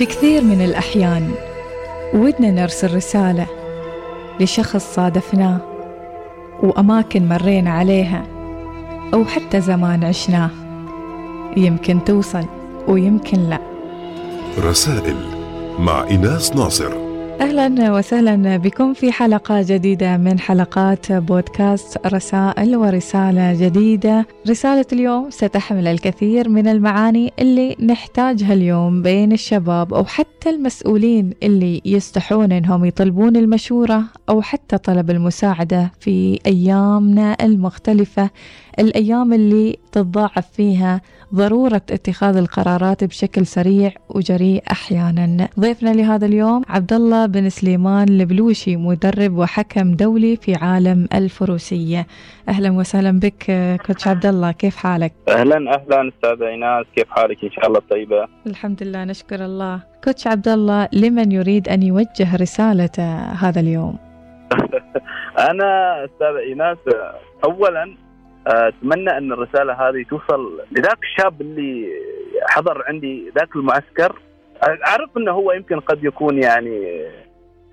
في كثير من الأحيان ودنا نرسل رسالة لشخص صادفناه وأماكن مرينا عليها أو حتى زمان عشناه. يمكن توصل ويمكن لا. رسائل مع إناس ناصر. أهلا وسهلا بكم في حلقة جديدة من حلقات بودكاست رسائل ورسالة جديدة. رسالة اليوم ستحمل الكثير من المعاني اللي نحتاجها اليوم بين الشباب أو حتى المسؤولين اللي يستحون إنهم يطلبون المشورة أو حتى طلب المساعدة في أيامنا المختلفة الأيام اللي تتضاعف فيها ضرورة اتخاذ القرارات بشكل سريع وجريء أحيانا ضيفنا لهذا اليوم عبد الله بن سليمان البلوشي مدرب وحكم دولي في عالم الفروسية أهلا وسهلا بك كوتش عبد الله كيف حالك؟ أهلا أهلا أستاذة إيناس كيف حالك إن شاء الله طيبة؟ الحمد لله نشكر الله كوتش عبد الله لمن يريد أن يوجه رسالة هذا اليوم؟ أنا أستاذة إيناس أولا أتمنى أن الرسالة هذه توصل لذاك الشاب اللي حضر عندي ذاك المعسكر أعرف إنه هو يمكن قد يكون يعني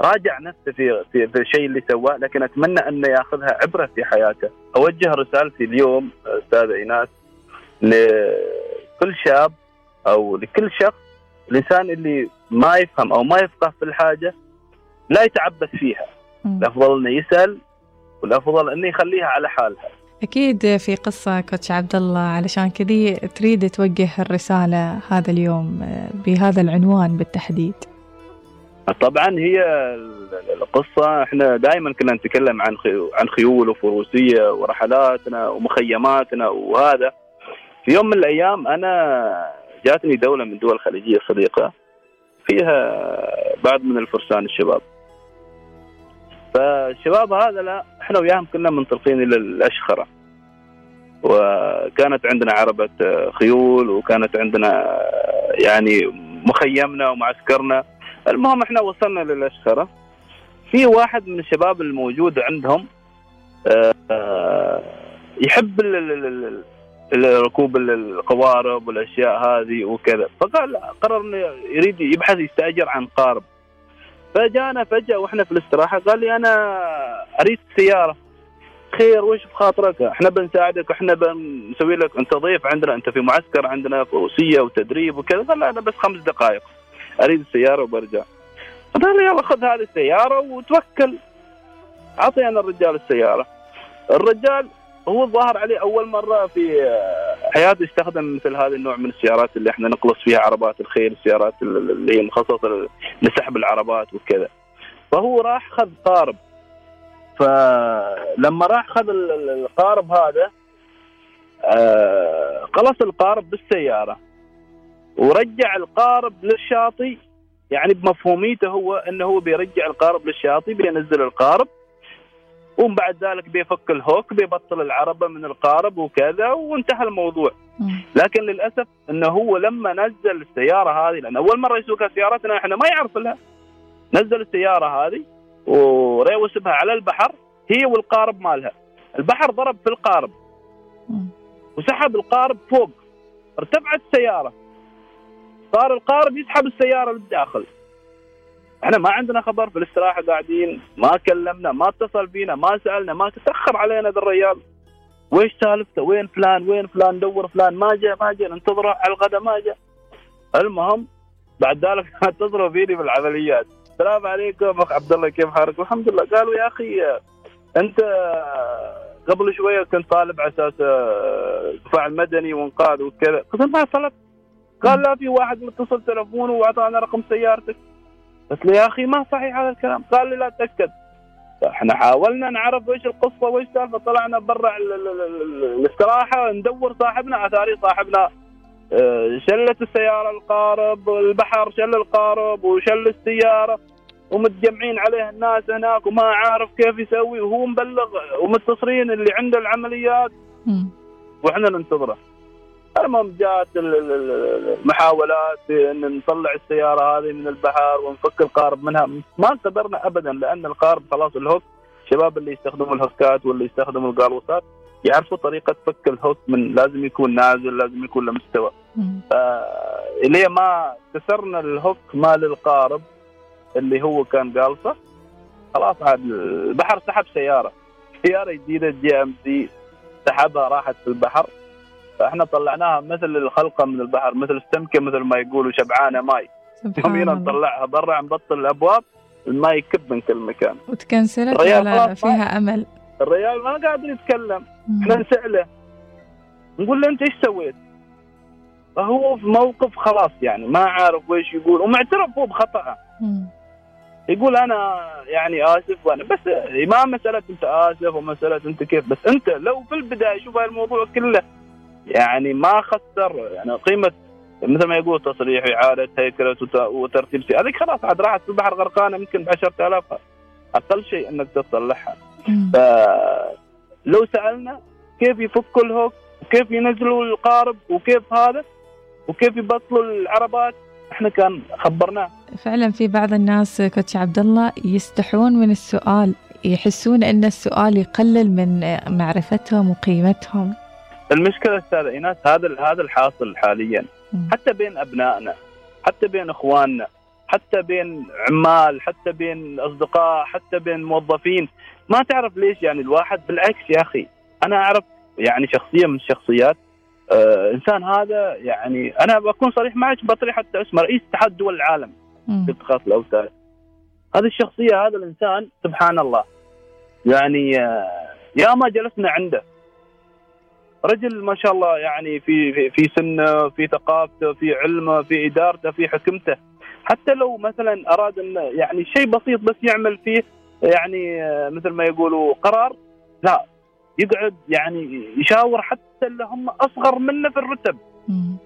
راجع نفسه في في, في الشيء اللي سواه لكن أتمنى انه ياخذها عبرة في حياته. أوجه رسالتي اليوم استاذه إيناس لكل شاب أو لكل شخص الانسان اللي ما يفهم أو ما يفقه في الحاجة لا يتعبث فيها. الأفضل إنه يسأل والأفضل إنه يخليها على حالها. أكيد في قصة كوتش عبد الله علشان كذي تريد توجه الرسالة هذا اليوم بهذا العنوان بالتحديد. طبعا هي القصة إحنا دائما كنا نتكلم عن عن خيول وفروسية ورحلاتنا ومخيماتنا وهذا. في يوم من الأيام أنا جاتني دولة من دول الخليجية صديقة فيها بعض من الفرسان الشباب. فالشباب هذا لا إحنا وياهم كنا منطلقين إلى الأشخرة. وكانت عندنا عربة خيول وكانت عندنا يعني مخيمنا ومعسكرنا. المهم إحنا وصلنا للأشخرة. في واحد من الشباب الموجود عندهم يحب ركوب القوارب والأشياء هذه وكذا. فقال قرر إنه يريد يبحث يستأجر عن قارب. فجانا فجأة وإحنا في الاستراحة قال لي أنا أريد سيارة. خير وش بخاطرك؟ إحنا بنساعدك إحنا بنسوي لك أنت ضيف عندنا أنت في معسكر عندنا فروسيه وتدريب وكذا. قال أنا بس خمس دقائق. أريد السيارة وبرجع. قال يلا خذ هذه السيارة وتوكل. اعطي أنا الرجال السيارة. الرجال هو الظاهر عليه أول مرة في حياته استخدم مثل هذا النوع من السيارات اللي إحنا نقلص فيها عربات الخيل السيارات اللي هي مخصصة لسحب العربات وكذا. فهو راح خذ قارب فلما راح خذ القارب هذا آه قلص القارب بالسيارة ورجع القارب للشاطئ. يعني بمفهوميته هو إنه هو بيرجع القارب للشاطئ بينزل القارب ومن بعد ذلك بيفك الهوك بيبطل العربة من القارب وكذا وانتهى الموضوع. لكن للأسف أنه هو لما نزل السيارة هذه لأن أول مرة يسوقها سيارتنا إحنا ما يعرف لها نزل السيارة هذه وريوس بها على البحر هي والقارب مالها. البحر ضرب في القارب. وسحب القارب فوق. ارتفعت السيارة. صار القارب يسحب السيارة للداخل. إحنا ما عندنا خبر في الاستراحة قاعدين ما كلمنا ما اتصل بينا ما سألنا ما تاخر علينا ذا الرجال ويش سالفته؟ وين فلان؟ وين فلان؟ دور فلان. ما جاء ما جاء. ننتظره على الغداء ما جاء. المهم بعد ذلك اتصلوا فيني بالعمليات. السلام عليكم أخ عبد الله كيف حالك؟ الحمد لله. قالوا يا أخي أنت قبل شوية كنت طالب على أساس دفاع المدني وإنقاذ وكذا. قلت ما طلبت. قال لا في واحد متصل تلفونه وأعطانا رقم سيارتك. قلت له يا أخي ما صحيح هذا الكلام. قال لي لا تأكد. إحنا حاولنا نعرف إيش القصة وإيش السالفه طلعنا برا الاستراحة ندور صاحبنا أثاري صاحبنا. آه، شلت السيارة القارب البحر شل القارب وشل السيارة. ومتجمعين عليه الناس هناك وما عارف كيف يسوي. وهو مبلغ ومتصلين اللي عنده العمليات. وإحنا ننتظره. المهم جاءت المحاولات إن نطلع السيارة هذه من البحر ونفك القارب منها. ما قدرنا ابدا لأن القارب خلاص الهوك الشباب اللي يستخدموا الهوكات واللي يستخدموا القالوصات يعرفوا طريقة فك الهوك من لازم يكون نازل لازم يكون له مستوى. إلى ما كسرنا ال hook مال القارب اللي هو كان قالصه خلاص عاد البحر سحب سياره. سياره جديده GMC سحبها راحت في البحر. فإحنا طلعناها مثل الخلقة من البحر مثل السمكة مثل ما يقولوا شبعانة ماي. سبحان يومينا نطلعها برا نبطل الأبواب الماء يكب من كل مكان. وتكنسلت ولا فيها أمل. الرجال ما قادر يتكلم. إحنا نسأله. نقول له أنت إيش سويت؟ فهو في موقف خلاص يعني ما عارف ويش يقول. ومعترف هو بخطأه. يقول أنا يعني آسف وأنا بس ما مسألة أنت آسف ومسألة أنت كيف بس أنت لو في البداية شوف هاي الموضوع كله يعني ما خسر يعني قيمة مثل ما يقول تصريح إعادة هيكلة وت- وترتيب هذيك خلاص عاد راحت في البحر غرقانة يمكن ب 10000 أقل شيء إنك تصلحها. مم. فلو سألنا كيف يفكوا الهوك وكيف ينزلوا القارب وكيف هذا وكيف يبطلوا العربات إحنا كان خبرناه فعلا في بعض الناس كوتش عبد الله يستحون من السؤال يحسون إن السؤال يقلل من معرفتهم وقيمتهم. المشكلة أستاذ إيناس هذا هذا الحاصل حاليا. حتى بين أبنائنا حتى بين إخواننا حتى بين عمال حتى بين أصدقاء حتى بين موظفين. ما تعرف ليش يعني الواحد بالعكس يا أخي. أنا أعرف يعني شخصيه من الشخصيات آه إنسان هذا يعني أنا بكون صريح معك بطريق حتى اسمه رئيس اتحاد دول العالم. في اتخاذ الاوتاد هذه الشخصية هذا الإنسان سبحان الله. يعني آه، يا ما جلسنا عنده. رجل ما شاء الله يعني في في, في سنه في ثقافته في علمه في إدارته في حكمته. حتى لو مثلا أراد أن يعني شيء بسيط بس يعمل فيه يعني آه، مثل ما يقولوا قرار لا. يقعد يعني يشاور حتى اللي هم أصغر منه في الرتب.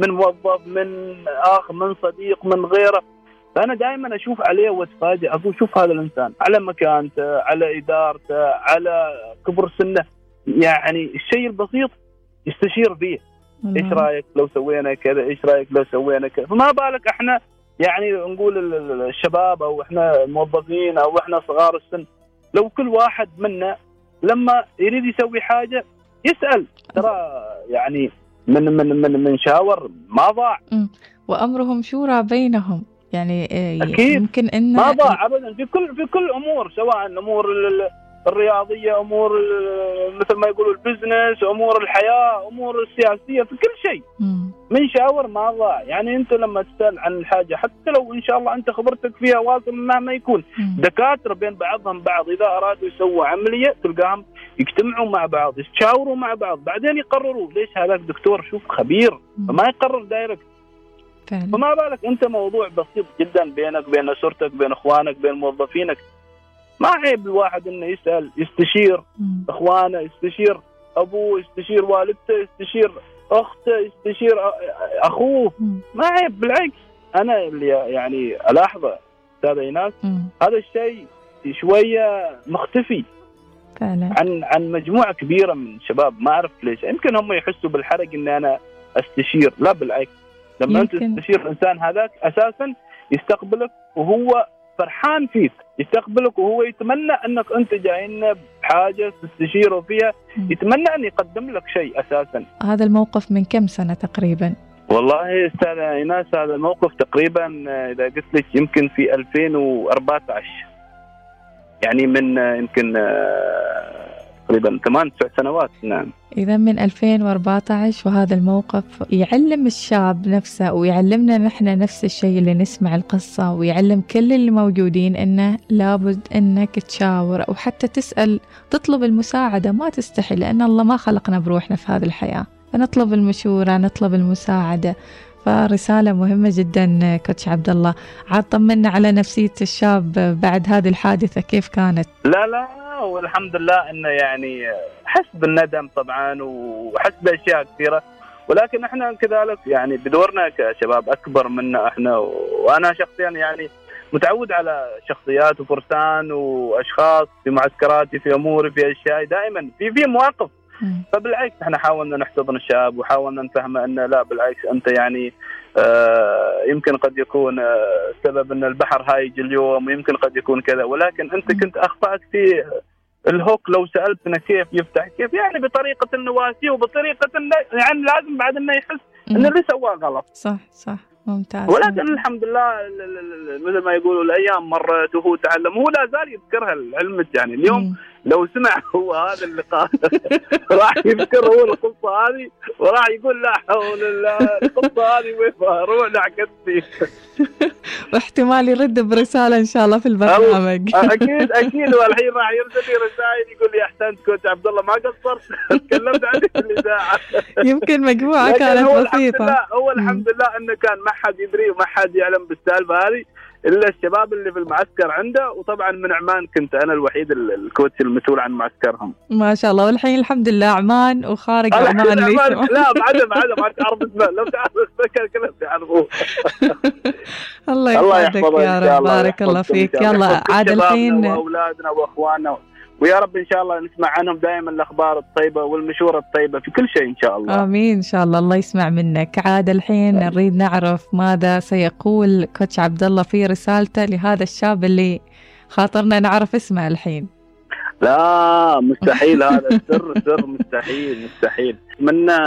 من موظف من أخ من صديق من غيره. فأنا دائما أشوف عليه واتفاجئ أقول شوف هذا الإنسان على مكانته على إدارته على كبر سنه. يعني الشيء البسيط يستشير فيه. إيش الله. رأيك لو سوينا كذا؟ إيش رأيك لو سوينا كذا؟ فما بالك إحنا يعني نقول ال- ال- الشباب أو إحنا الموظفين أو إحنا صغار السن. لو كل واحد منا لما يريد يسوي حاجة يسأل. ترى يعني من من من من شاور ما ضاع. وأمرهم شورى بينهم. يعني آه، أكيد. يمكن إن ما ضاع ابدا. في كل في كل أمور سواء ال- الرياضية أمور مثل ما يقولوا البزنس أمور الحياة أمور السياسية في كل شيء. من شاور ما ضاع. يعني أنت لما تسأل عن الحاجة حتى لو إن شاء الله أنت خبرتك فيها واصل مهما يكون. دكاترة بين بعضهم بعض إذا أرادوا يسووا عملية تلقاهم يجتمعوا مع بعض يتشاوروا مع بعض. بعدين يقرروا ليش هذاك دكتور؟ شوف خبير. فما يقرر direct فعلا. فما بالك أنت موضوع بسيط جدا بينك بين أسرتك بين إخوانك بين موظفينك. ما عيب الواحد إنه يسأل يستشير. إخوانه يستشير أبوه يستشير والدته يستشير أخته يستشير أخوه. ما عيب بالعكس أنا اللي يعني ألاحظه أستاذ إيناس. هذا الشيء شوية مختفي فعلا عن عن مجموعة كبيرة من الشباب ما أعرف ليش يمكن هم يحسوا بالحرج ان أنا أستشير لا بالعكس لما أنت يمكن. تستشير الإنسان هذاك أساسا يستقبلك وهو فرحان فيك يستقبلك وهو يتمنى أنك أنت جاي لنا بحاجة تستشيره فيها. يتمنى أن يقدم لك شيء أساسا. هذا الموقف من كم سنة تقريبا؟ والله أستاذ أيناس هذا الموقف تقريبا إذا قلت لك يمكن في 2014 يعني من يمكن آه، تقريبا ثمان تسع سنوات. نعم. إذا من 2014 وهذا الموقف يعلم الشاب نفسه ويعلمنا نحن نفس الشيء اللي نسمع القصة ويعلم كل اللي موجودين إنه لابد إنك تشاور أو حتى تسأل تطلب المساعدة. ما تستحي لأن الله ما خلقنا بروحنا في هذه الحياة. فنطلب المشورة نطلب المساعدة. فرسالة مهمة جدا كوتش عبد الله. عاد طمنا على نفسية الشاب بعد هذه الحادثة كيف كانت؟ لا لا. والحمد لله إنه يعني حس بالندم طبعا وحس بأشياء كثيرة. ولكن إحنا كذلك يعني بدورنا كشباب أكبر منا إحنا وأنا شخصيا يعني متعود على شخصيات وفرسان وأشخاص في معسكراتي في أموري في أشياء دائما في في مواقف. فبالعكس إحنا حاولنا نحتضن الشاب وحاولنا نفهمه انه لا بالعكس أنت يعني آه يمكن قد يكون آه سبب إن البحر هايج اليوم ويمكن قد يكون كذا. ولكن أنت كنت أخطأت في الهوك لو سألتنا كيف يفتح كيف يعني بطريقة النواسي وبطريقة انه يعني لازم بعد إنه يحس ان اللي سواه غلط. صح صح. ممتاز. ولكن الحمد لله ال- ال- ال- مثل ما يقولوا الأيام مرت وهو تعلم هو لا زال يذكرها علمك يعني اليوم مم. لو سمع هو هذا اللقاء راح يذكر هو القصة هذه وراح يقول لا حول الله القصة هذه وين روح لعقدتي واحتمال يرد برسالة إن شاء الله في البرنامج. أكيد أكيد والحين راح يرسل لي رسائل يقول لي أحسنت كوتش عبد الله ما قصرت تكلمت عنك في الإذاعة. يمكن مجموعة لكن كانت هو لله هو الحمد لله إنه كان ما حد يدري وما حد يعلم بالسالفة هذه. إلا الشباب اللي في المعسكر عنده وطبعا من عمان كنت أنا الوحيد ال- الكوتش المسؤول عن معسكرهم. ما شاء الله والحين الحمد لله عمان وخارج عمان عمان. لا بعد بعد ما تعرف اسمه. لو تعرف اسمه كلهم تعرفوه الله يحفظه يا رب. بارك الله فيك. يلا عاد الحين وأولادنا وأخواننا. ويا رب إن شاء الله نسمع عنهم دائما الأخبار الطيبة والمشورة الطيبة في كل شيء إن شاء الله. آمين إن شاء الله الله يسمع منك. عاد الحين نريد نعرف ماذا سيقول كوتش عبد الله في رسالته لهذا الشاب اللي خاطرنا نعرف اسمه الحين. لا مستحيل هذا. السر سر مستحيل مستحيل. منا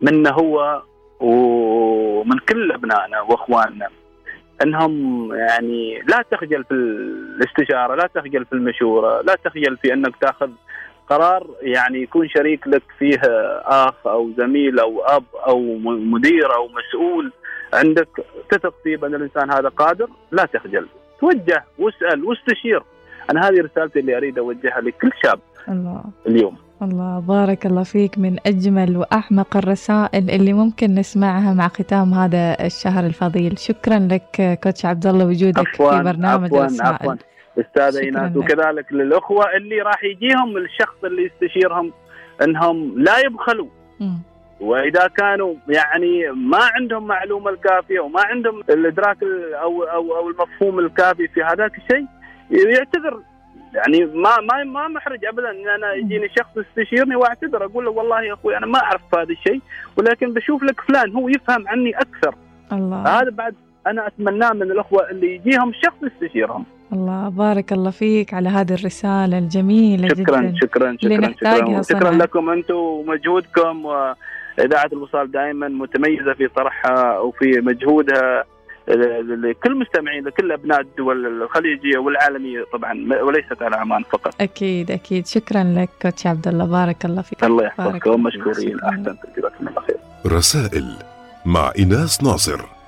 منا هو ومن كل أبنائنا وإخواننا. انهم يعني لا تخجل في الاستشارة، لا تخجل في المشورة، لا تخجل في انك تاخذ قرار يعني يكون شريك لك فيه اخ أو زميل أو اب أو مدير أو مسؤول عندك تثق فيه بان الانسان هذا قادر، لا تخجل، توجه واسأل واستشير. أنا هذه رسالتي اللي أريد أوجهها لكل شاب الله اليوم. الله بارك الله فيك من أجمل وأعمق الرسائل اللي ممكن نسمعها مع ختام هذا الشهر الفضيل شكرا لك كوتش عبد الله وجودك في برنامج عفوا الرسائل عفوا أستاذة إيناس لك. وكذلك للأخوة اللي راح يجيهم الشخص اللي يستشيرهم إنهم لا يبخلوا مم. وإذا كانوا يعني ما عندهم معلومة الكافية وما عندهم الإدراك ال- أو أو أو المفهوم الكافي في هذاك الشيء يعتذر يعني ما ما ما محرج ابدا إن أنا يجيني شخص يستشيرني وأعتذر أقول له والله يا أخوي أنا ما أعرف هذا الشيء ولكن بشوف لك فلان هو يفهم عني أكثر. الله. هذا بعد أنا أتمناه من الأخوة اللي يجيهم شخص يستشيرهم. الله بارك الله فيك على هذه الرسالة الجميلة شكرا جدا. شكرا شكرا شكرا, شكرا. لكم أنتم ومجهودكم وإذاعة الوصال دائما متميزة في طرحها وفي مجهودها. لكل مستمعين لكل أبناء الدول الخليجية والعالمية طبعا وليست على عمان فقط. أكيد أكيد. شكرا لك كوتش عبد الله. بارك الله فيك. الله يحفظكم. مشكورين. احسنتم جزاكم الله خير. رسائل مع إناس ناصر.